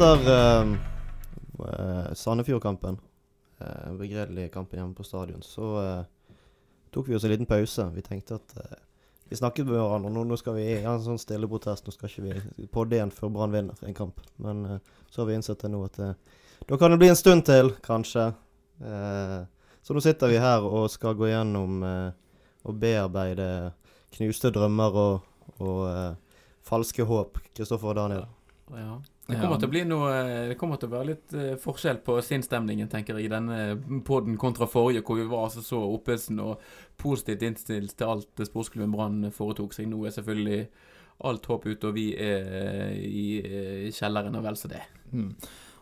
etter uh, Sandefjord-kampen, uh, begredelige kampen hjemme på stadion, så uh, tok vi oss en liten pause. Vi tenkte at uh, Vi snakket med hverandre, nå, nå skal vi ha en sånn stille protest. Nå skal ikke vi podde igjen før Brann vinner en kamp. Men så har vi innsett det nå at da kan det bli en stund til, kanskje. så nå sitter vi her og skal gå gjennom og bearbeide knuste drømmer og, og falske håp. Kristoffer og Daniel. Ja. Det kommer til å bli noe Det kommer til å være litt uh, forskjell på sinnsstemningen, tenker jeg, i denne poden kontra forrige, hvor vi var altså så oppesen og positivt innstilt til alt sportsklubben Brann foretok seg. Nå er selvfølgelig alt håp ute, og vi er i, i kjelleren og vel så det. Mm.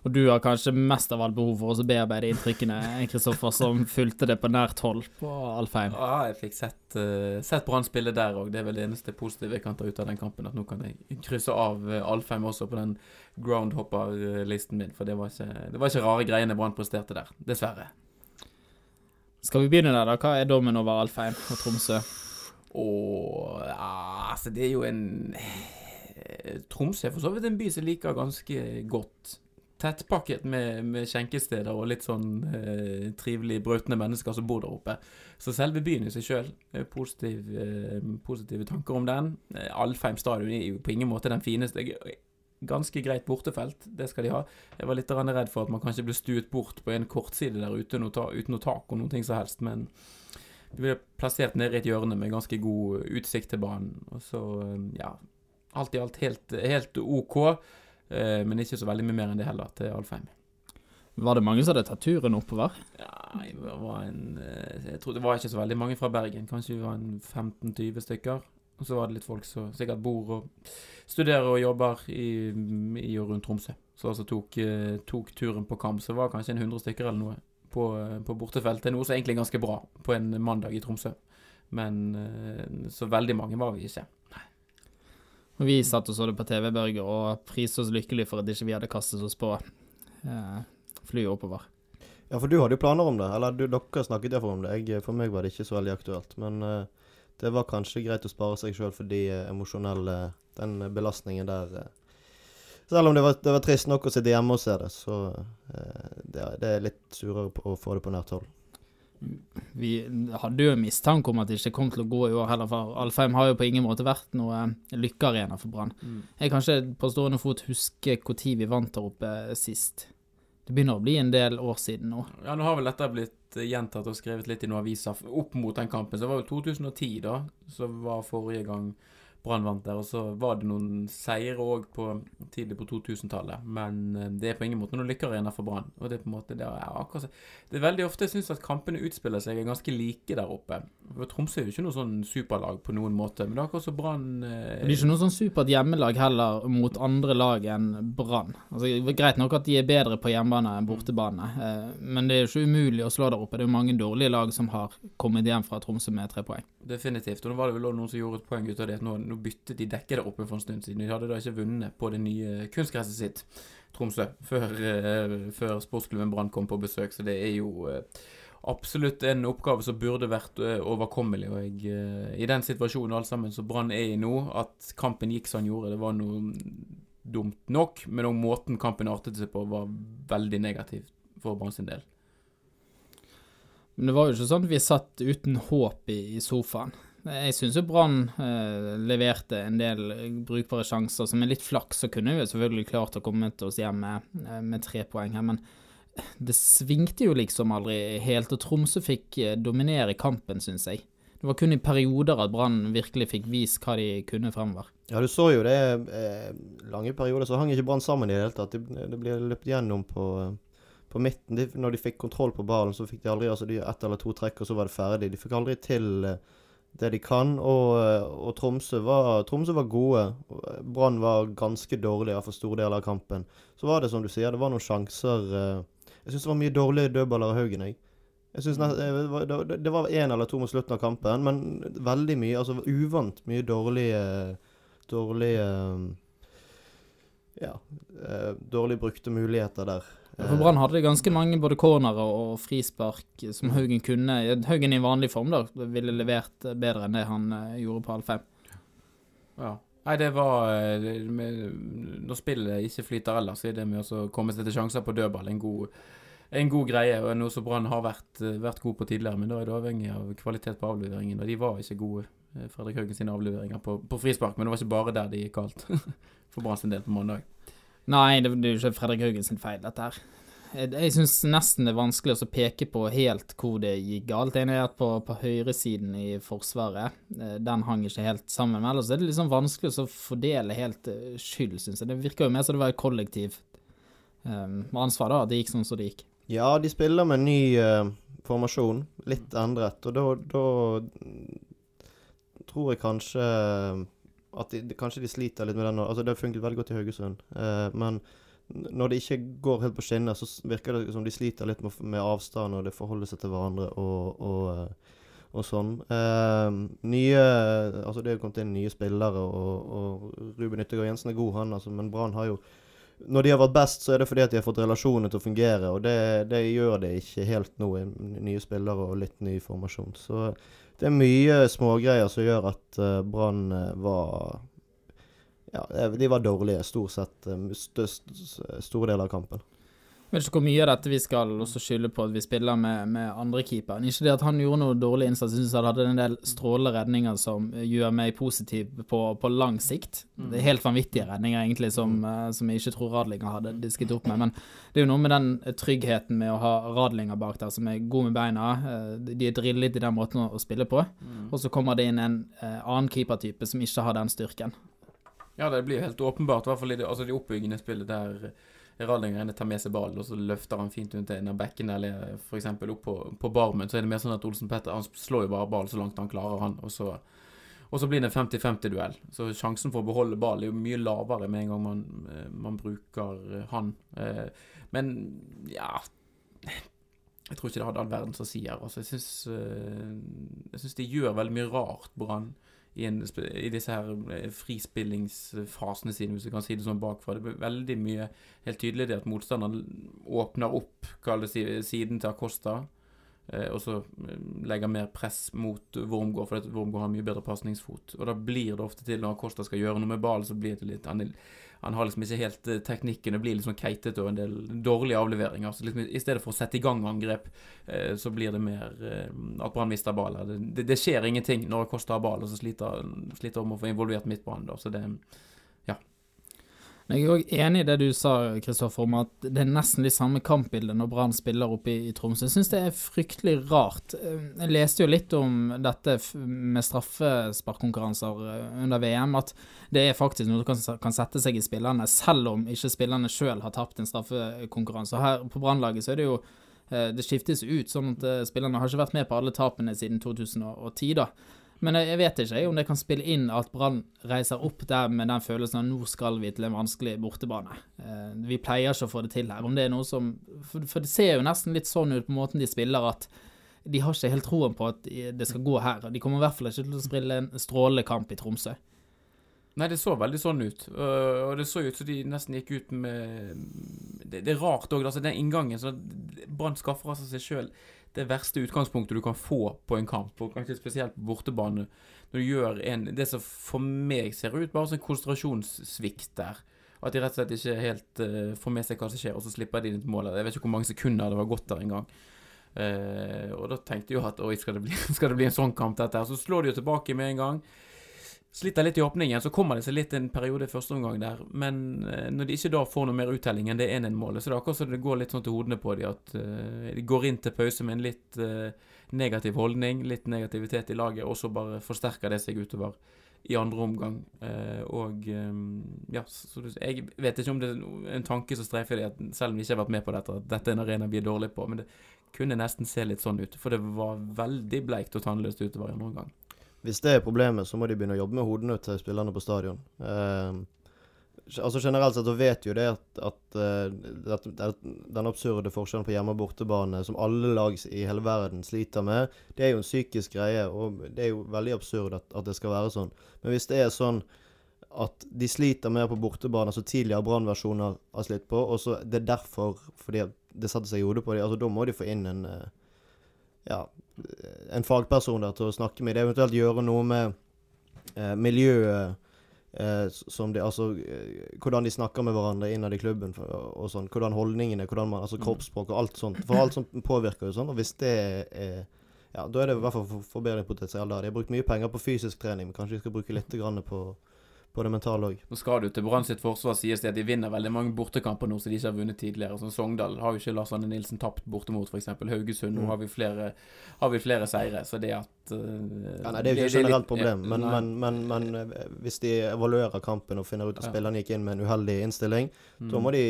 Og du har kanskje mest av alt behov for å bearbeide inntrykkene, Kristoffer, som fulgte det på nært hold på Alfheim. Ja, jeg fikk sett, uh, sett Brann spille der òg. Det er vel det eneste positive jeg kan ta ut av den kampen. At nå kan jeg krysse av uh, Alfheim også på den groundhopper-listen min. For det var ikke, det var ikke rare greiene Brann presterte der, dessverre. Skal vi begynne der, da? Hva er dommen over Alfheim og Tromsø? Og ja, altså, det er jo en eh, Tromsø er for så vidt en by som liker ganske godt tettpakket med, med skjenkesteder og litt sånn eh, trivelig brautende mennesker som bor der oppe. Så selve byen i seg sjøl, positiv, eh, positive tanker om den. Eh, Alfheim stadion er jo på ingen måte den fineste. Ganske greit bortefelt, det skal de ha. Jeg var litt redd for at man kanskje ble stuet bort på en kortside der ute uten, uten noe tak og noe ting som helst, men vi ble plassert nede i et hjørne med ganske god utsikt til banen. Og så, eh, ja Alt i alt helt, helt OK. Eh, men ikke så veldig mye mer enn det heller, til Alfheim. Var det mange som hadde tatt turen oppover? Ja, det var en eh, Jeg tror det var ikke så veldig mange fra Bergen. Kanskje vi var en 15-20 stykker. Og så var det litt folk som sikkert bor og studerer og jobber i, i og rundt Tromsø. Så altså tok, eh, tok, turen på kamp. Så det var kanskje en 100 stykker eller noe på, på bortefeltet. Noe som egentlig er ganske bra på en mandag i Tromsø. Men så veldig mange var vi ikke. Vi satt og så det på TV, Børge, og priste oss lykkelig for at ikke vi hadde kastet oss på eh, flyet oppover. Ja, for du hadde jo planer om det. Eller du, dere snakket iallfall om det. Jeg, for meg var det ikke så veldig aktuelt. Men eh, det var kanskje greit å spare seg sjøl for de uh, emosjonelle Den belastningen der. Uh. Selv om det var, det var, trist nok å sitte hjemme og se det, så det, det, er litt surere å få det på nært hold vi hadde jo en mistanke om at det ikke kom til å gå i år heller, for Alfheim har jo på ingen måte vært noe lykkearena for Brann. Mm. Jeg kan ikke på stående fot huske når vi vant der oppe sist. Det begynner å bli en del år siden nå. Ja, nå har vel dette blitt gjentatt og skrevet litt i noen aviser opp mot den kampen. Så det var jo 2010, da, som var forrige gang Brann vant der. Og så var det noen seire òg tidlig på 2000-tallet. Men eh, det er på ingen måte noen lykkearena for Brann. Og det er på en måte det er, akkurat, det er veldig ofte jeg syns at kampene utspiller seg er ganske like der oppe. For Tromsø er jo ikke noe sånn superlag på noen måte. Men det er akkurat som Brann eh, Det er ikke noe sånn supert hjemmelag heller mot andre lag enn Brann. Altså, greit nok at de er bedre på hjemmebane enn bortebane, eh, men det er jo ikke umulig å slå der oppe. Det er jo mange dårlige lag som har kommet hjem fra Tromsø med tre poeng. Definitivt. Og nå var det vel noen som gjorde et poeng ut av det. Nå, nå byttet de dekket der oppe for en stund siden. De hadde da ikke vunnet på det nye kunstgresset sitt, Tromsø, før, uh, før sportsklubben Brann kom på besøk. Så det er jo uh, absolutt en oppgave som burde vært uh, overkommelig. Og jeg, i den situasjonen alle sammen som Brann er i nå, at kampen gikk som den gjorde, det var noe dumt nok, men òg måten kampen artet seg på, var veldig negativ for Brann sin del. Men det var jo ikke sånn at vi satt uten håp i sofaen. Jeg syns jo Brann eh, leverte en del brukbare sjanser, så med litt flaks så kunne vi selvfølgelig klart å komme oss hjem med, eh, med tre poeng her, men det svingte jo liksom aldri helt, og Tromsø fikk eh, dominere kampen, syns jeg. Det var kun i perioder at Brann virkelig fikk vist hva de kunne fremover. Ja, du så jo det. Eh, lange perioder så hang ikke Brann sammen i det hele tatt. Det, det ble løpt gjennom på, på midten. De, når de fikk kontroll på ballen, så fikk de aldri altså de ett eller to trekk, og så var det ferdig. De fikk aldri til eh, det de kan. Og, og Tromsø, var, Tromsø, var, gode. Brann var ganske dårlige for store deler av kampen. Så var det som du sier, det var noen sjanser eh, Jeg syns det var mye dårlige dødballer av Haugen, jeg. Jeg synes det, det var én eller to mot slutten av kampen, men veldig mye Altså uvant mye dårlige Dårlige Ja. Eh, dårlig brukte muligheter der. For Brann hadde ganske mange både cornere og frispark som Haugen kunne. Haugen i vanlig form da ville levert bedre enn det han eh, gjorde på halv fem. Ja. Nei, det var eh, det Når spillet ikke flyter ellers, så er det med å komme seg til sjanser på dødball en god, en god greie. og Noe som Brann har vært, eh, vært god på tidligere, men da er det avhengig av kvalitet på avleveringen. Og de var ikke gode, eh, Fredrik Haugen sine avleveringer på, på frispark. Men det var ikke bare der det gikk galt for Brann sin del på mandag. Nei, det, er jo ikke Fredrik Haugen sin feil, dette her. Jeg, jeg syns nesten det er vanskelig å peke på helt hvor det gikk galt. Ene er at på, på høyresiden i Forsvaret, eh, den hang ikke helt sammen. Men ellers er det liksom vanskelig å fordele helt eh, skyld, syns jeg. Det virker jo mer som det var et kollektiv um, ansvar, da, at det gikk sånn som det gikk. Ja, de spiller med ny uh, formasjon, litt endret, og da, da tror jeg kanskje at de, kanskje de sliter litt med den. Altså, det har funket veldig godt i Haugesund, eh, men når det ikke går helt på skinner, så virker det som de sliter litt med, med avstand og det forholder seg til hverandre og, og, og sånn. Eh, nye Altså, det jo kommet inn nye spillere, og, og Ruben Yttergård Jensen er god, han, altså, men Brann har jo Når de har vært best, så er det fordi at de har fått relasjonene til å fungere, og det, det gjør det ikke helt nå, nye spillere og litt ny formasjon. Så det er mye smågreier som gjør at uh, Brann uh, var ja, de var dårlige stort sett eh, store deler av kampen. Jeg vet ikke hvor mye av dette vi skal også skylde på at vi spiller med, med andre keeperen. Ikke det at han gjorde noe dårlig innsats, jeg syns han hadde en del strålende redninger som gjør meg positiv på, på lang sikt. Mm. Det er helt vanvittige redninger, egentlig, som, mm. eh, som jeg ikke tror Radlinger hadde disket opp med. Men det er jo noe med den tryggheten med å ha Radlinger bak der, som er god med beina. Eh, de er drillet i den måten å spille på. Mm. Og så kommer det inn en annen keepertype som ikke har den styrken. Ja, det blir helt åpenbart, i hvert fall i det, altså det oppbyggende spillet der Radlinger tar med seg ballen, og så løfter han fint rundt en av bekkene, eller f.eks. opp på, på, barmen. Så er det mer sånn at Olsen Petter han slår jo bare ballen så langt han klarer, han. Og så, og så blir det en 50-50-duell. Så sjansen for å beholde ballen er jo mye lavere med en gang man, eh, man bruker eh, han. Eh, men ja Jeg tror ikke det hadde all verdens å si her. Altså, jeg syns de gjør veldig mye rart, Brann i, en, i, disse her eh, frispillingsfasene sine, hvis du kan si det sånn bakfra. Det blir veldig mye helt tydelig det at motstanderen åpner opp kall det siden til Acosta, og så legge legger mer press mot Wormgård, for Wormgård har mye bedre pasningsfot. Og da blir det ofte til, når Acosta skal gjøre noe med ballen, så blir det litt han, han har liksom ikke helt uh, teknikken. Det blir litt sånn keitete og en del dårlige avleveringer. Så liksom, I stedet for å sette i gang angrep, så blir det mer at Brann mister ballen. Det, det, det, skjer ingenting når Kosta har ballen, og så sliter, sliter om å få involvert midtbanen. Så det, jeg er òg enig i det du sa, Kristoffer, om at det er nesten de samme kampbildene når Brann spiller oppe i, i Tromsø. Jeg syns det er fryktelig rart. Jeg leste jo litt om dette med straffesparkkonkurranser eh, under VM, at det er faktisk noe som kan, sette seg i spillerne, selv om ikke spillerne sjøl har tapt en straffekonkurranse. Her på Brannlaget så er det jo eh, det skiftes ut, sånn at eh, spillerne har ikke vært med på alle tapene siden 2010, da. Men jeg vet ikke om det kan spille inn at Brann reiser opp der med den følelsen at nå skal vi til en vanskelig bortebane. Eh, vi pleier ikke å få det til her. Om det er noe som For, det ser jo nesten litt sånn ut på måten de spiller, at de har ikke helt troen på at det skal gå her. De kommer i hvert fall ikke til å spille en strålende kamp i Tromsø. Nei, det så veldig sånn ut. Og det så ut som de nesten gikk ut med Det, det er rart òg, altså den inngangen. Brann skaffer altså seg sjøl det verste utgangspunktet du kan få på en kamp, og kanskje spesielt på bortebane, når du gjør en Det som for meg ser ut bare som en konsentrasjonssvikt der. At de rett og slett ikke helt uh, får med seg hva som skjer, og så slipper de inn et mål. Jeg vet ikke hvor mange sekunder det var gått der engang. Uh, og da tenkte jeg jo at oi, skal det, bli, skal det bli en sånn kamp, dette her? Så slår de jo tilbake med en gang. Sliter litt i åpningen, så kommer det seg litt en periode i første omgang der. Men uh, når de ikke da får noe mer uttelling enn det 1-1-målet, så det er akkurat så det går litt sånn til hodene på dem at uh, de går inn til pause med en litt uh, negativ holdning, litt negativitet i laget, og så bare forsterker det seg utover i andre omgang. og um, ja, så jeg vet ikke om det er en tanke som streifer dem, at selv om de ikke har vært med på dette, at dette er en arena vi er dårlige på, men det kunne nesten se litt sånn ut. For det var veldig bleikt og tannløst utover i andre omgang. Hvis det er problemet, så må de begynne å jobbe med hodene til spillerne på stadion. Eh, altså Generelt sett så vet jo det at, at, at, at, den absurde forskjellen på hjemme- og bortebane som alle lag i hele verden sliter med, det er jo en psykisk greie, og det er jo veldig absurd at, det skal være sånn. Men hvis det er sånn at de sliter mer på bortebane, altså tidligere Brann-versjoner har slitt på, og så det er derfor fordi det setter seg i hodet på dem, altså da må de få inn en uh, ja, en fagperson der til å snakke med. Det eventuelt gjøre noe med eh, miljøet eh, som de, altså, eh, hvordan de snakker med hverandre innad i klubben for, og sånn. Hvordan holdningene, hvordan man, altså Mm. kroppsspråk og alt sånt. For alt sånt påvirker jo sånn. Og hvis det er Ja, da er det i hvert fall for- forbedringspotensial der. De har brukt mye penger på fysisk trening, men kanskje de skal bruke litt grann på, på det mentale òg. Nå skal du til Brann sitt forsvar sies det at de vinner veldig mange bortekamper nå som de ikke har vunnet tidligere. Sånn Sogndal har jo ikke Lars Anne Nilsen tapt borte mot, f.eks. Haugesund. Nå Mm. har vi flere, har vi flere seire, så det at uh, Ja, nei, det er jo ikke et generelt problem, men, men, men, men eh, hvis de evaluerer kampen og finner ut at Ja. spillerne gikk inn med en uheldig innstilling, Mm. da må de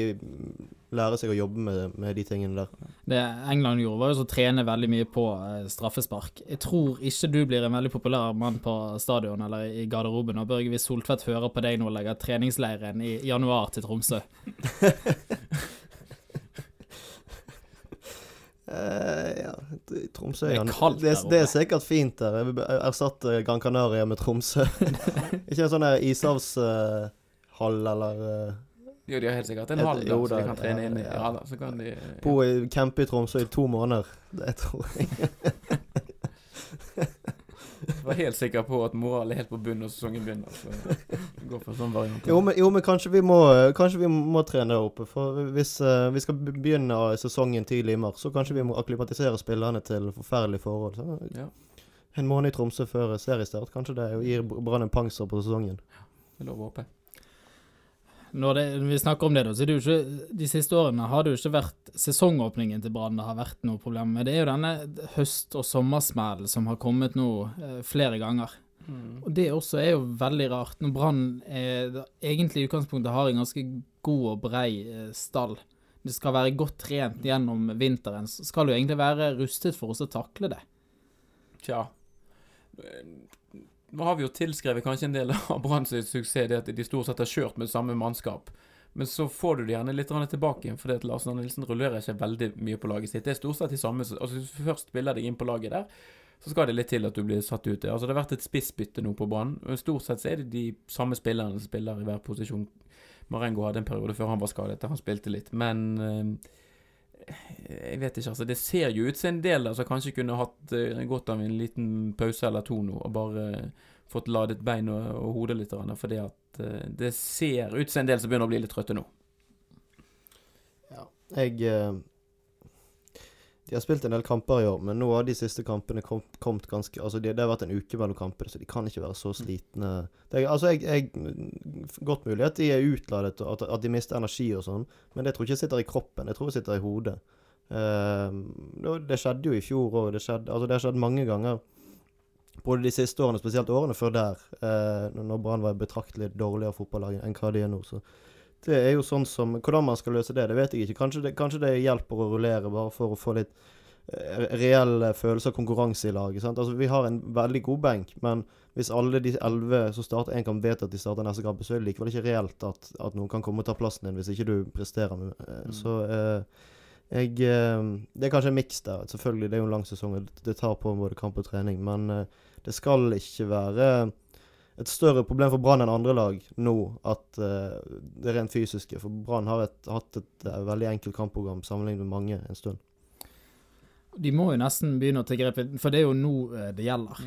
lære seg å jobbe med, med de tingene der. Det England gjorde, var jo å trene veldig mye på eh, straffespark. Jeg tror ikke du blir en veldig populær mann på stadion eller i garderoben når Børge hvis Soltvedt hører på deg nå og legger treningsleiren i januar til Tromsø. Uh, ja, Tromsø Det er kaldt det, det er sikkert fint der. Jeg erstatte Gran Canaria med Tromsø. ikke en sånn der uh, eller eh, Jo, de har helt sikkert en hall der, så de kan trene ja, inn i. ja. Ja da, så kan de bo i campe i Tromsø i to måneder. Det tror jeg. Jeg var helt sikker på at moralen er helt på bunnen når sesongen begynner. Så gå for sånn variant. Jo, men, jo, men kanskje vi må Kanskje vi må trene der oppe. For hvis uh, vi skal begynne sesongen tidlig i mars, så kanskje vi må akklimatisere spillerne til forferdelige forhold. Så. Ja, En måned i Tromsø før seriestart, kanskje det gir Brann en pangser på sesongen. Ja, det er lov å håpe. Når, det, når vi snakker om det, da, så er det jo ikke De siste årene har det jo ikke vært sesongåpningen til Brann det har vært noe problem med. Det er jo denne høst- og sommersmellen som har kommet nå eh, flere ganger. Mm. Og det også er jo veldig rart, når Brann egentlig i utgangspunktet har en ganske god og brei eh, stall. Det skal være godt trent gjennom vinteren. Så skal jo egentlig være rustet for oss å takle det. Tja. Nå har vi jo tilskrevet kanskje en del av Brann suksess det at de stort sett har kjørt med samme mannskap. Men så får du det gjerne litt tilbake igjen, fordi at Lars Arne Nilsen rullerer ikke veldig mye på laget sitt. Det er stort sett de samme Altså Hvis du først spiller deg inn på laget der, så skal det litt til at du blir satt ut. Altså Det har vært et spissbytte nå på og Stort sett så er det de samme spillerne som spiller i hver posisjon. Marengo hadde en periode før han var skadet, der han spilte litt. Men eh, jeg vet ikke, altså. Det ser jo ut som en del der som kanskje kunne hatt uh, godt av en liten pause eller to nå, og bare uh, fått ladet bein og, og hodet litt, fordi at uh, det ser ut som en del som begynner å bli litt trøtte nå. Ja, Jeg De har spilt en del kamper i år, men nå har de siste kampene kom, kommet ganske Altså, de, det har vært en uke mellom kampene, så de kan ikke være så slitne. Det altså, jeg, jeg Godt mulig at de er utladet, og at, at de mister energi og sånn, men det tror jeg ikke sitter i kroppen. Jeg tror det sitter i hodet. Uh, det, det skjedde jo i fjor òg. Det, skjedde- altså, det har skjedd mange ganger. Både de siste årene, spesielt årene før der, uh, når Brann var betraktelig dårligere fotballag enn hva de er nå. så det er jo sånn som Hvordan man skal løse det, det vet jeg ikke. Kanskje det, kanskje det hjelper å rullere, bare for å få litt reelle reell følelse av konkurranse i laget. Altså, vi har en veldig god benk, men hvis alle de elleve som starter én kamp, vet at de starter neste kamp, så er det likevel ikke reelt at, at noen kan komme og ta plassen din hvis ikke du presterer. med- eh, Mm. Så eh, jeg eh, Det er kanskje en miks der. Selvfølgelig, det er jo en lang sesong, og det- tar på både kamp og trening, men eh, det skal ikke være et større problem for Brann enn andre lag nå at uh, det rent fysiske. For Brann har et, hatt et uh, veldig enkelt kampprogram sammenlignet med mange en stund. De må jo nesten begynne å ta grep, for det er jo nå eh, det gjelder.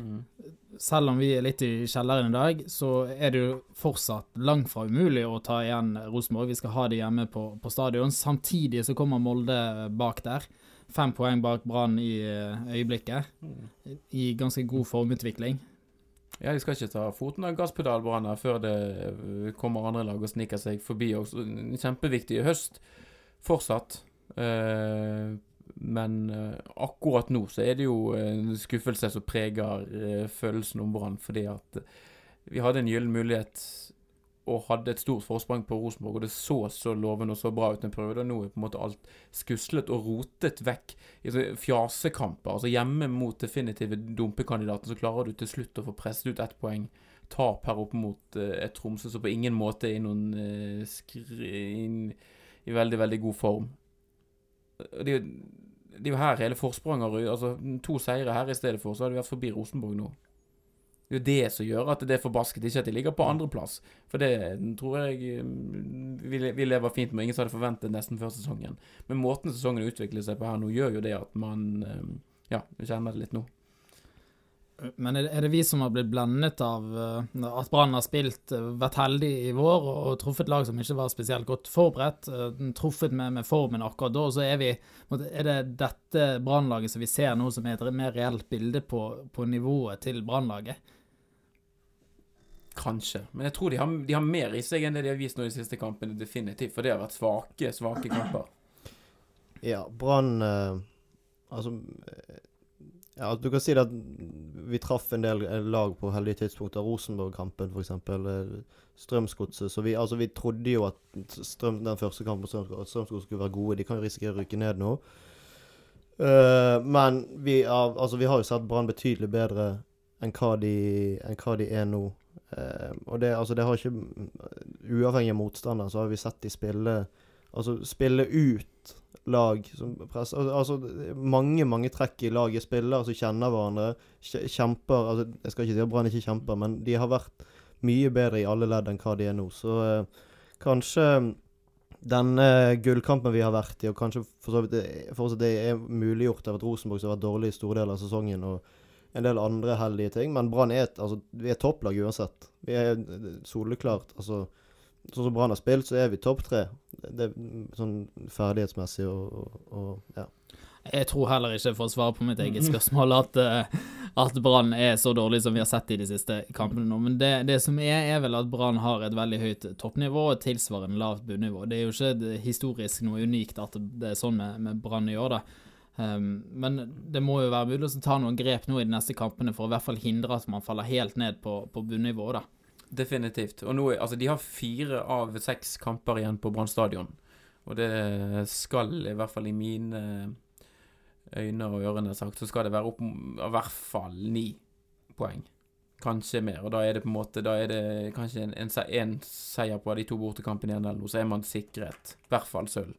Selv om vi er litt i kjelleren i dag, så er det jo fortsatt langt fra umulig å ta igjen Rosenborg. Vi skal ha det hjemme på, på stadion. Samtidig så kommer Molde bak der. Fem poeng bak Brann i øyeblikket. I ganske god formutvikling. Ja, de skal ikke ta foten av gasspedalbrann før det øh, kommer andre lag og sniker seg forbi også. Kjempeviktig i høst fortsatt. Eh, men eh, akkurat nå så er det jo en skuffelse som preger eh, følelsen om Brann, fordi at eh, vi hadde en gyllen mulighet og hadde et stort forsprang på Rosenborg, og det så så lovende og så bra ut en periode, og nå er på en måte alt skuslet og rotet vekk i fjasekamper. Altså hjemme mot definitive dumpekandidater, så klarer du til slutt å få presset ut ett poeng. Tap her opp mot eh, et Tromsø som på ingen måte er noen uh, skri, inn, i veldig, veldig god form. Det er, jo, det er jo her hele forspranget Altså, to seire her i stedet for, så hadde vi vært forbi Rosenborg nå. Det er jo det som gjør at det er forbasket, ikke at de ligger på andreplass. For det tror jeg mm, vi, lever fint med. Ingen som hadde forventet nesten før sesongen. Men måten sesongen utvikler seg på her nå, gjør jo det at man eh, Ja, vi kjenner det litt nå. Men er det, vi som har blitt blendet av eh, at Brann har spilt, eh, vært heldig i vår og, truffet lag som ikke var spesielt godt forberedt? eh, truffet med, med formen akkurat da, og så er vi Er det dette Brannlaget som vi ser nå, som er et mer reelt bilde på, på nivået til Brannlaget? Kanskje. Men jeg tror de har, de har mer i seg enn det de har vist nå de siste kampene, definitivt. For det har vært svake, svake kamper. Ja, Brann eh, Altså eh, Ja, du kan si det at vi traff en del eh, lag på heldige tidspunkter. Rosenborg-kampen, f.eks. Strømsgodset. Så vi, altså, vi trodde jo at strøm, den første kampen på Strømsgodset at Strømsgodset skulle være gode. De kan jo risikere å rykke ned nå. Uh, men vi, altså, vi har jo sett Brann betydelig bedre enn hva de, enn hva de er nå. Eh, og det, altså, det har ikke Uavhengig av motstander, så har vi sett de spille Altså spille ut lag som presser altså, altså, mange, mange trekk i laget. Spillere som kjenner hverandre. Kjemper altså, Jeg skal ikke si at Brann ikke kjemper, men de har vært mye bedre i alle ledd enn hva de er nå. Så uh, kanskje denne gullkampen vi har vært i, og kanskje for så vidt fortsatt det er muliggjort av at Rosenborg har vært dårlig i store deler av sesongen, og en del andre heldige ting. Men Brann er altså, er topplag uansett. Vi er soleklart altså Sånn som Brann har spilt, så er vi topp tre. Det, er sånn ferdighetsmessig og, og, og ja. Jeg tror heller ikke, for å svare på mitt eget spørsmål, at, eh, at Brann er så dårlig som vi har sett i de siste kampene nå. Men det, det som er, er vel at Brann har et veldig høyt toppnivå og tilsvarende lavt bunnivå. Det er jo ikke historisk noe unikt at det er sånn med, med Brann i år, da. Um, men det må jo være mulig å ta noen grep nå i de neste kampene for å i hvert fall hindre at man faller helt ned på, på bunnivå, da. Definitivt. Og nå, altså, de har fire av seks kamper igjen på Brann stadion. Og det skal, i hvert fall i mine øyne og ørene sagt, så skal det være opp i hvert fall ni poeng. Kanskje mer. Og da er det på en måte Da er det kanskje en seier på de to bortekampene igjen, eller noe, så er man sikret i hvert fall sølv.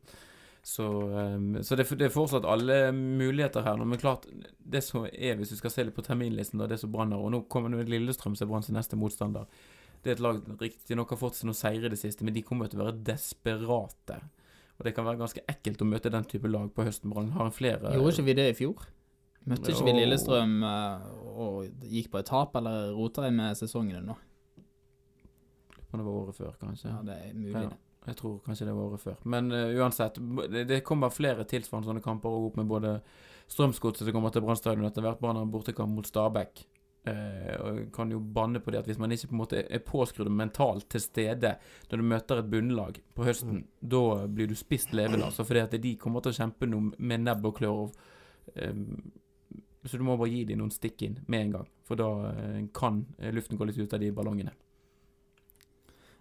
Så, ehm, så det, det er fortsatt alle muligheter her. Men klart, det som er, hvis du skal se litt på terminlisten, da, det som Brann har Og nå kommer nå Lillestrøm som er Brann sin neste motstander. Det er et lag riktignok har fått seg noen seire i det siste, men de kommer til å være desperate. Og det kan være ganske ekkelt å møte den type lag på høsten. Brann har en flere Gjorde ikke vi det i fjor? Møtte ikke vi Lillestrøm eh, og gikk på et tap, eller rota jeg med sesongene nå? Det var året før, kanskje. Ja, det er mulig, Ja. Jeg tror kanskje det var året før. Men uh, uansett, det, det kommer flere tilsvarende sånne kamper opp med både Strømsgodset som kommer til Brann stadion etter hvert. Brann har bortekamp mot Stabæk. Uh, og kan jo banne på det at hvis man ikke på en måte er påskrudd mentalt til stede når du møter et bunnlag på høsten, da blir du spist levende. Altså fordi at de kommer til å kjempe noe med nebb og klør. eh, så du må bare gi dem noen stikk inn med en gang, for da uh, kan luften gå litt ut av de ballongene.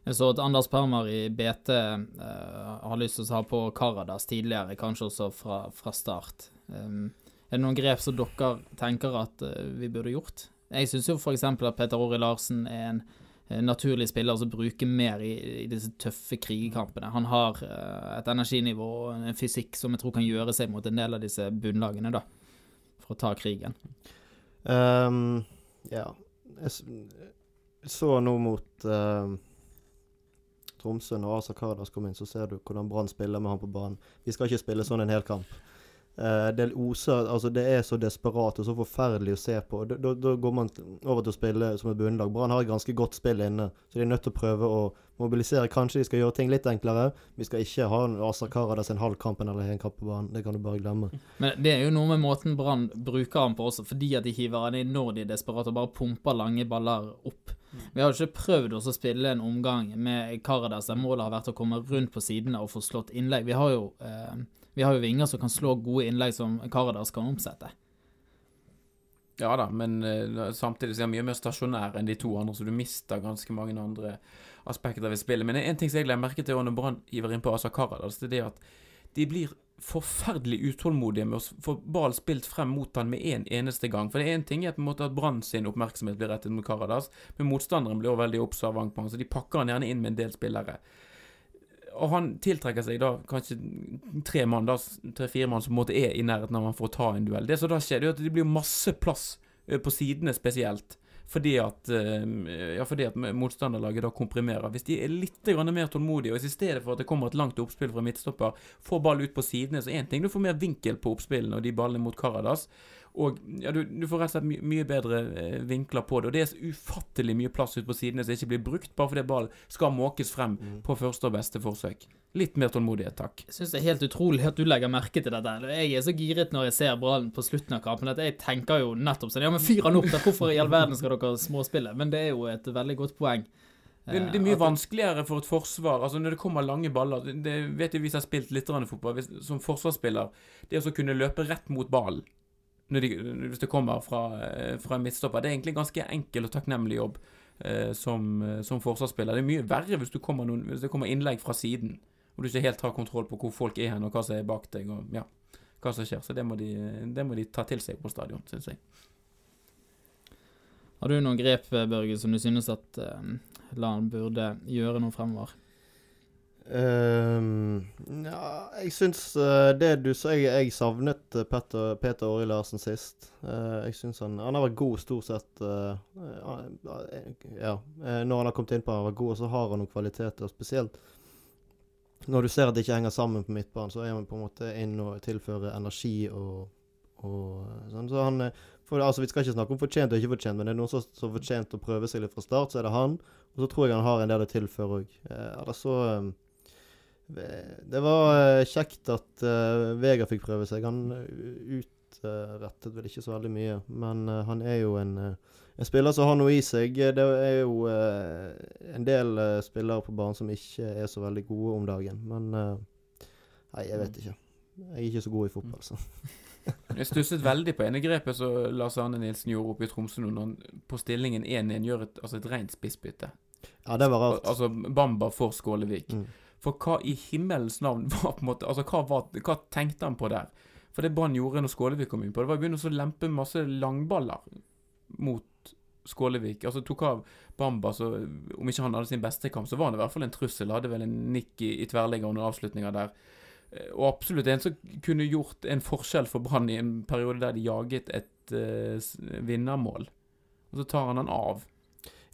Jeg så at Anders Permer i BT uh, har lyst til å ha på Karadas tidligere, kanskje også fra, fra start. Um, er det noen grep som dere tenker at uh, vi burde gjort? Jeg syns jo f.eks. at Peter Ori Larsen er en uh, naturlig spiller som bruker mer i, i disse tøffe krigekampene. Han har eh, et energinivå og en fysikk som jeg tror kan gjøre seg mot en del av disse bunnlagene, da. For å ta krigen. Um, ja. Jeg så nå mot Tromsø, nå, altså kom inn, så ser du hvordan Brann spiller med han på banen. Vi skal ikke spille sånn en hel kamp. Eh, det oser Altså, det er så desperat og så forferdelig å se på. Da, da, da går man over til å spille som et bunnlag. Brann har et ganske godt spill inne, så de er nødt til å prøve å mobilisere. Kanskje de skal gjøre ting litt enklere. Vi skal ikke ha en Asa Karadas en halv kamp eller en kamp på banen. Det kan du bare glemme. Men det er jo noe med måten Brann bruker han på også, fordi at de hiver han inn når de er desperate og bare pumper lange baller opp. Vi har jo ikke prøvd å spille en omgang med Karadas der målet har vært å komme rundt på sidene og få slått innlegg. Vi har jo, eh, vi har jo vinger som kan slå gode innlegg som Karadas kan omsette. Ja da, men uh, samtidig så er han mye mer stasjonær enn de to andre, så du mister ganske mange andre aspekter ved spillet. Men en ting som jeg legger merke til når Brann giver inn på Asa Karadas, det er det at de blir forferdelig utålmodige med å få ball spilt frem mot han med en eneste gang. For det er en ting på en måte at Brann sin oppmerksomhet blir rettet mot Karadas, men motstanderen blir også veldig observant på han, så de pakker han gjerne inn med en del spillere. Og han tiltrekker seg da kanskje tre mann, da, tre-fire mann som på en måte er i nærheten av han for å ta en duell. Det som da skjer, det er at det blir masse plass eh, på sidene spesielt. Fordi at, eh, ja, fordi at motstanderlaget da komprimerer. Hvis de er litt mer tålmodige, og i stedet for at det kommer et langt oppspill fra midtstopper, får ball ut på sidene, så én ting, du får mer vinkel på oppspillene og de ballene mot Karadas. Og ja, du, du får rett og slett my mye bedre eh, vinkler på det. Og det er så ufattelig mye plass ute på sidene som ikke blir brukt, bare fordi ballen skal måkes frem Mm. på første og beste forsøk. Litt mer tålmodighet, takk. Jeg syns det er helt utrolig at du legger merke til dette. Jeg er så giret når jeg ser ballen på slutten av kampen at jeg tenker jo nettopp sånn Ja, men fyr han opp, da! Hvorfor i all verden skal dere småspille? Men det er jo et veldig godt poeng. Det, det er Eh, mye vanskeligere for et forsvar. Altså Når det kommer lange baller Det, vet jo vi som har spilt litt fotball. Som forsvarsspiller Det å kunne løpe rett mot ballen når de, hvis det kommer fra, eh, fra midtstopper, det er egentlig en ganske enkel og takknemlig jobb eh, som, eh, som forsvarsspiller. Det er mye verre hvis, kommer noen, hvis det kommer innlegg fra siden, og du ikke helt har kontroll på hvor folk er hen, og hva som er bak deg, og ja, hva som skjer. Så det må de, det må de ta til seg på stadion, syns jeg. Har du noen grep, Børge, som du synes at eh, Lan burde gjøre noe fremover? Ehm, ja, jeg syns uh, det du sa jeg, jeg savnet eh, Petter, Peter Åri Larsen sist. Uh, jeg syns han Han har vært god stort sett uh, Ja. når han har kommet inn på han vært god, så har han noen kvaliteter. Spesielt når du ser at det ikke henger sammen på midtbanen, så er han på en måte inn og tilfører energi og, og sånn. Så han for, altså, Vi skal ikke snakke om fortjent og ikke fortjent, men det er noen som har fortjent å prøve seg litt fra start, så er det han. Og så tror jeg han har en del å tilføre òg. Eller så eh, det var eh, kjekt at uh, Vega fikk prøve seg. Han utrettet utrettet vel ikke så veldig mye, men uh, han er jo en, eh, en spiller som har noe i seg. Det er jo eh, en del eh, spillere på banen som ikke er så veldig gode om dagen, men eh, Nei, jeg vet ikke. Jeg er ikke så god i fotball, så. Jeg stusset veldig på ene grepet som Lars Arne Nilsen gjorde oppe i Tromsø nå, når han på stillingen 1-1 gjør et, altså et rent spissbytte. Ja, det var rart. Al altså Bamba for Skålevik. Mm. For hva i himmelens navn var på en måte Altså, hva, var, hva tenkte han på der? For det Brann gjorde når Skålevik kom inn på, det var å begynne å lempe masse langballer mot Skålevik. Altså tok av Bamba, så om ikke han hadde sin beste kamp, så var han i hvert fall en trussel. Hadde vel en nikk i, i tverrligger under avslutninga der. Eh, Og absolutt en som kunne gjort en forskjell for Brann i en periode der de jaget et uh, vinnermål. Og så tar han han av.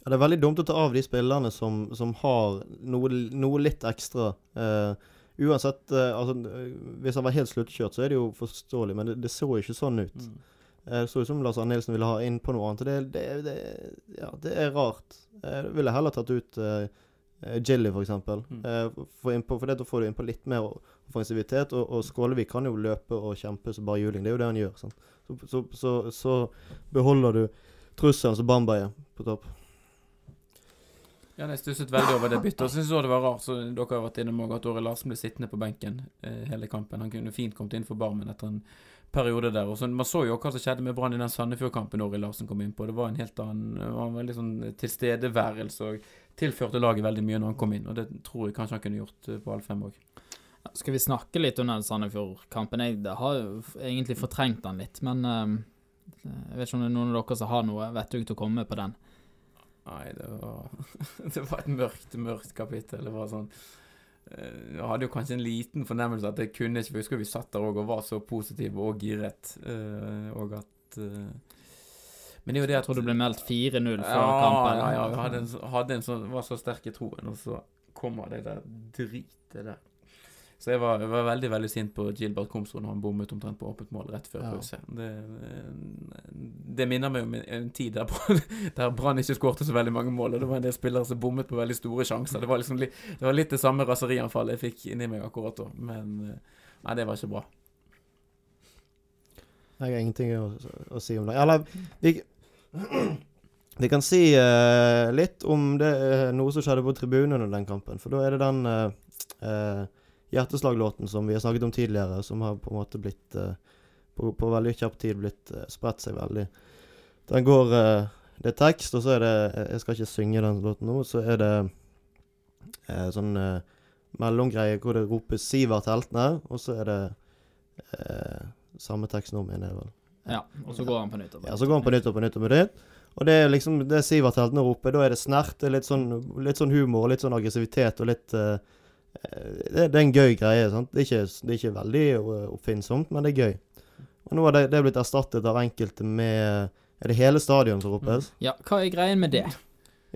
Ja, det er veldig dumt å ta av de spillerne som, som har noe, noe litt ekstra. Eh, uansett eh, altså, eh, Hvis han var helt sluttkjørt, så er det jo forståelig, men det, det så jo ikke sånn ut. Eh, Det så ut som Lars Arne Nilsen ville ha inn på noe annet. Det, det, det, ja, det er rart. Jeg ville heller tatt ut uh, Jilly, for eksempel. Mm. Eh, for, innpå, for det, da får du innpå litt mer offensivitet. Og, og Skålevik kan jo løpe og kjempe som bare juling. Det er jo det han gjør. Så, så, så, så beholder du trusselen som Bamba er på topp. Ja, jeg stusset veldig over det byttet. Og syntes òg det var rart, så dere har vært innom òg, at Åre Larsen ble sittende på benken eh, hele kampen. Han kunne fint kommet inn for Barmen etter en periode der. Og så, Man så jo hva som skjedde med Brann i den Sandefjord-kampen Åre Larsen kom inn på. Det var en helt annen Han var veldig sånn tilstedeværelse og tilførte laget veldig mye når han kom inn. Og det tror jeg kanskje han kunne gjort eh, på alle fem òg. Skal vi snakke litt under Sandefjord-kampen? Jeg har jo egentlig fortrengt den litt, men eh, jeg vet ikke om det er noen av dere som har noe vettug til å komme på den. Nei, det var Det var et mørkt, mørkt kapittel. Det var sånn eh, Jeg hadde jo kanskje en liten fornemmelse at det kunne ikke For jeg husker vi satt der òg og var så positive og giret, eh, og at eh, Men det er jo det Jeg tror det ble meldt 4-0 før ja, kampen. Ja, ja, vi hadde en, hadde en sånn Var så sterk i troen, og så kommer det der dritet der. Så jeg var, jeg var veldig veldig sint på Gilbert Komsrud når han bommet omtrent på åpent mål rett før Ja. pause. Det, det minner meg om en, tid der, der Brann ikke skårte så veldig mange mål, og det var en del spillere som bommet på veldig store sjanser. Det var liksom det var litt det samme raserianfallet jeg fikk inni meg akkurat da, men eh, nei, det var ikke bra. Jeg har ingenting å, å si om det. Eller vi, vi kan si uh, litt om det, uh, noe som skjedde på tribunen under den kampen. For da er det den uh, hjerteslaglåten som vi har snakket om tidligere, som har på en måte blitt eh, på, på veldig kjapp tid blitt eh, spredt seg veldig. Den går eh, Det er tekst, og så er det Jeg skal ikke synge den låten nå. Så er det sånn mellomgreie hvor det ropes 'Sivert heltene', og så er det eh, samme tekst nå, mener jeg vel. Ja, og så går han på nytt. og Ja, så går han på nytt og på nytt og på nytt. Og det er liksom det Sivert heltene roper. Da er det snert, det er litt sånn, litt sånn humor, litt sånn aggressivitet og litt eh, det, det er en gøy greie. sant? Det er ikke, det er ikke veldig eh, oppfinnsomt, men det er gøy. Og nå har det, det er blitt erstattet av enkelte med Er det hele stadion som ropes? Ja, hva er greien med det?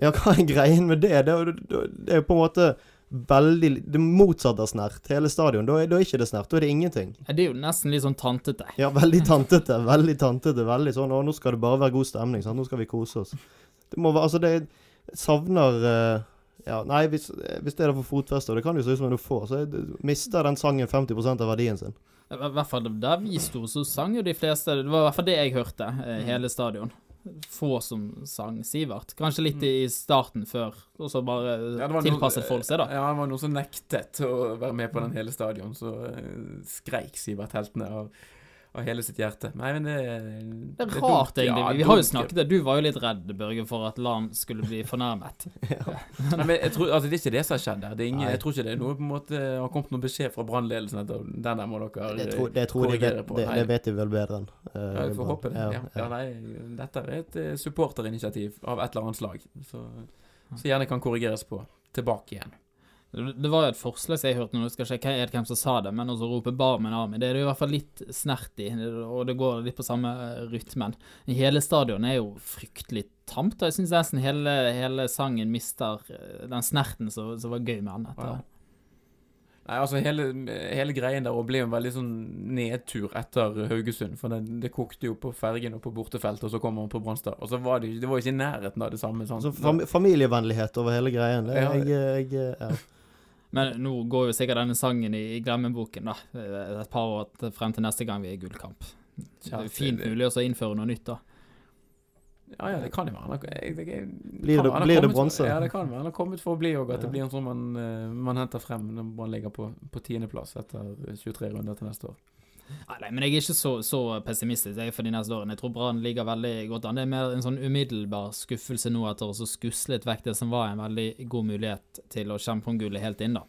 Ja, hva er greien med det? Det, er jo- på en måte veldig Det motsatte av snert. Hele stadion. Da er, da er ikke det snert. Da er det ingenting. Det er jo nesten litt sånn tantete. Ja, veldig tantete. Veldig tantete. Veldig sånn Å, nå skal det bare være god stemning. Sant? Nå skal vi kose oss. Det må være Altså, det savner eh, Ja, nei, hvis, hvis det er for fotfeste, og det kan jo se ut som du får, så mister den sangen 50% av verdien sin. I hvert fall der vi sto, så sang jo de fleste Det var i hvert fall det jeg hørte, eh, Mm. hele stadion. Få som sang Sivert. Kanskje litt i starten før, og så bare Ja, tilpasset folk seg, da. Ja, det var noen som nektet å være med på den hele stadion, så uh, skreik Sivert Heltene av, av hele sitt hjerte. Nei, men det Det er rart, dumt, ja, egentlig. Vi har jo snakket det. Du var jo litt redd, Børge, for at Lan skulle bli fornærmet. Nei, men jeg tror, altså, det er ikke det som har skjedd der. Det er ingen, jeg tror ikke det er noe på en måte har kommet noen beskjed fra brannledelsen at den der må dere Det tror, det, tror de korrigere på. det, det vet de vel bedre enn uh, Ja, vi får håpe det. Ja, ja. ja. nei, dette er et eh, supporterinitiativ av et eller annet slag, så, så gjerne kan korrigeres på. Tilbake igjen. Det var jo et forslag som jeg hørte, nå skal jeg sjekke helt hvem som sa det, men også rope 'Barmen Army'. Det er det i hvert fall litt snert i, og det går litt på samme rytmen. Hele stadion er jo fryktelig tamt, og jeg syns nesten hele, hele sangen mister eh, den snerten som som var gøy med den. Ja. Nei, altså hele, hele greien der og ble en veldig sånn nedtur etter Haugesund. For det, det kokte jo på fergen og på bortefeltet, og så kom man på Bronstad. Og så var det det var jo ikke i nærheten av det samme. Sant? Så fam familievennlighet over hele greien. Det, Ja. jeg, jeg, ja. Men nå går jo sikkert denne sangen i, i glemmeboken, da. Et par år frem til neste gang vi er i gullkamp. Det er fint mulig å innføre noe nytt, da. Ja, ja, det kan jo være. noe Jeg, jeg, jeg, Blir det- være blir det bronse? Ja, det kan være. Han har kommet for å bli òg. At det blir en sånn man, eh, man henter frem når man ligger på, på tiendeplass etter 23 runder til neste år. Nei, men jeg er ikke så, så pessimistisk jeg, for de neste årene. Jeg tror Brann ligger veldig godt an. Det er mer en sånn umiddelbar skuffelse nå etter å så skuslet vekk det som var en veldig god mulighet til å kjempe om gullet helt inn, da.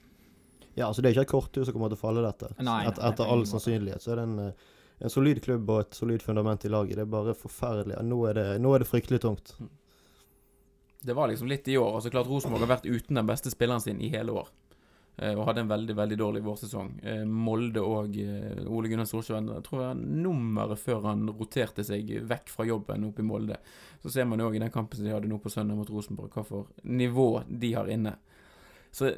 ja, altså det er ikke et korthus som kommer til å falle dette. Nei, nei, Et, etter all sannsynlighet så er det en, eh, en solid klubb og et solid fundament i laget. Det er bare forferdelig. Nå er det, nå er det fryktelig tungt. Det var liksom litt i år. altså klart Rosenborg har vært uten den beste spilleren sin i hele år. Eh, og hadde en veldig veldig dårlig vårsesong. Eh, Molde og eh, Ole Gunnar Solskjær jeg tror jeg nummeret før han roterte seg vekk fra jobben oppe i Molde. Så ser man jo òg i den kampen de hadde nå på søndag mot Rosenborg, hva for nivå de har inne. Så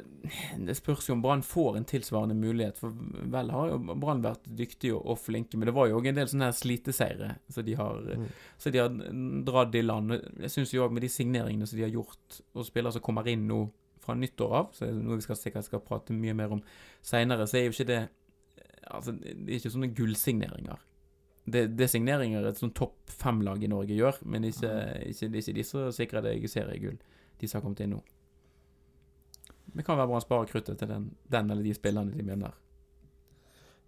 det spørs jo om Brann får en tilsvarende mulighet. For vel har jo Brann vært dyktige og, og flinke, men det var jo òg en del sånne her sliteseire som de har Mm. så de har dratt i land. Jeg syns jo òg med de signeringene som de har gjort, og spillere som kommer inn nå fra nyttår av, så er det noe vi skal sikkert skal prate mye mer om seinere, så er jo ikke det Altså, det er ikke sånne gullsigneringer. Det, det er signeringer et sånn topp fem-lag i Norge gjør, men ikke, ikke, det er ikke de som sikrer deg seriegull, de som har kommet inn nå. Det kan være bra å spare kruttet til den, den eller de spillerne de mener.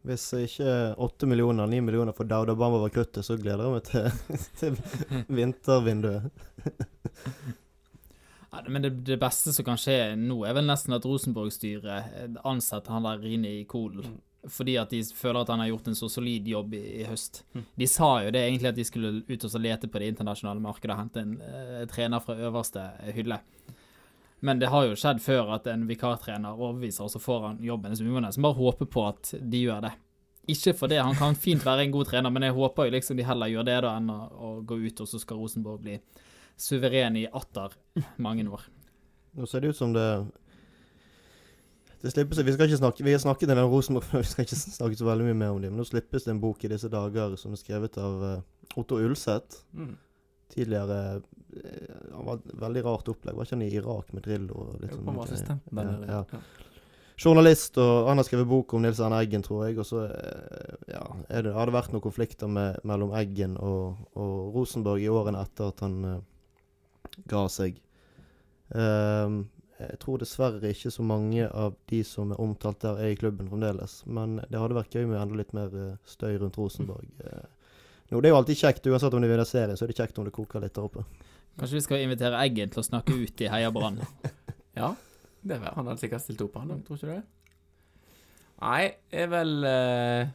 Hvis ikke åtte millioner, ni millioner for Dauda Bamba var kruttet, så gleder jeg meg til, til vintervinduet. Ja, men det, det beste som kan skje nå, er vel nesten at Rosenborg-styret eh, ansetter han der Rini Kohl. Mm. Fordi at de føler at han har gjort en så solid jobb i, i høst. Mm. De sa jo det egentlig at de skulle ut og lete på det internasjonale markedet og hente en eh, trener fra øverste hylle. Men det har jo skjedd før at en vikartrener overbeviser, og så får han jobben. Så vi må nesten bare håpe på at de gjør det. Ikke for det, han kan fint være en god trener, men jeg håper jo liksom de heller gjør det da enn å, å gå ut, og så skal Rosenborg bli suveren i atter mange år. Nå ser det ut som det Det slippes Vi skal ikke snakke Vi har snakket en del om Rosenborg, vi skal ikke snakke så veldig mye mer om dem. Men nå slippes det en bok i disse dager som er skrevet av eh, Otto Ulseth. Mm. Tidligere eh, Han var et veldig rart opplegg. Var ikke han i Irak med Drillo? Og litt sånn Ja, ja. Ja. Journalist, og han har skrevet bok om Nils Arne Eggen, tror jeg. Og så eh, ja, er det, har det vært noen konflikter med, mellom Eggen og, og Rosenborg i årene etter at han ga seg. Um, jeg tror dessverre ikke så mange av de som er omtalt der, er i klubben fremdeles. Men det hadde vært gøy med enda litt mer eh, støy rundt Rosenborg. Eh, nå, det er jo alltid kjekt, uansett om de vinner serien, så er det kjekt om det koker litt der oppe. Kanskje vi skal invitere Eggen til å snakke ut i Heia Brann. Ja, det er. Han hadde sikkert stilt opp, han òg, tror ikke du det? Nei, er vel eh,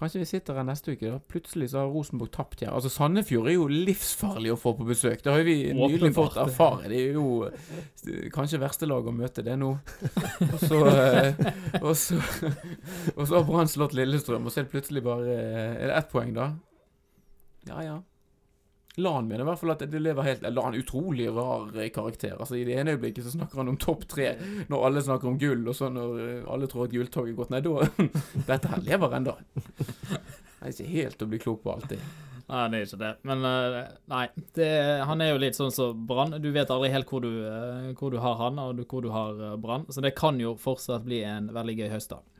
Kanskje vi sitter her neste uke, da. Plutselig så har Rosenborg tapt her. Altså, Sandefjord er jo livsfarlig å få på besøk. Det har vi nylig fått erfare. Det er jo eh, kanskje verste lag å møte, det nå. Og så eh, Og så, og så har Brann slått Lillestrøm, og så er det plutselig bare eh, Er det ett poeng, da? Ja ja. Lan mener i hvert fall at det lever helt Lan utrolig rar eh, karakter. Altså I det ene øyeblikket så snakker han om topp tre, når alle snakker om gull, og så når eh, alle tror at gulltoget er gått. Nei, da Dette her lever ennå. Jeg er ikke helt å bli klok på alltid. Nei, det er ikke det. Men eh, nei, det, han er jo litt sånn som Brann. Du vet aldri helt hvor du, hvor du har han, og hvor du har Brann. Så det kan jo fortsatt bli en veldig gøy høst, da.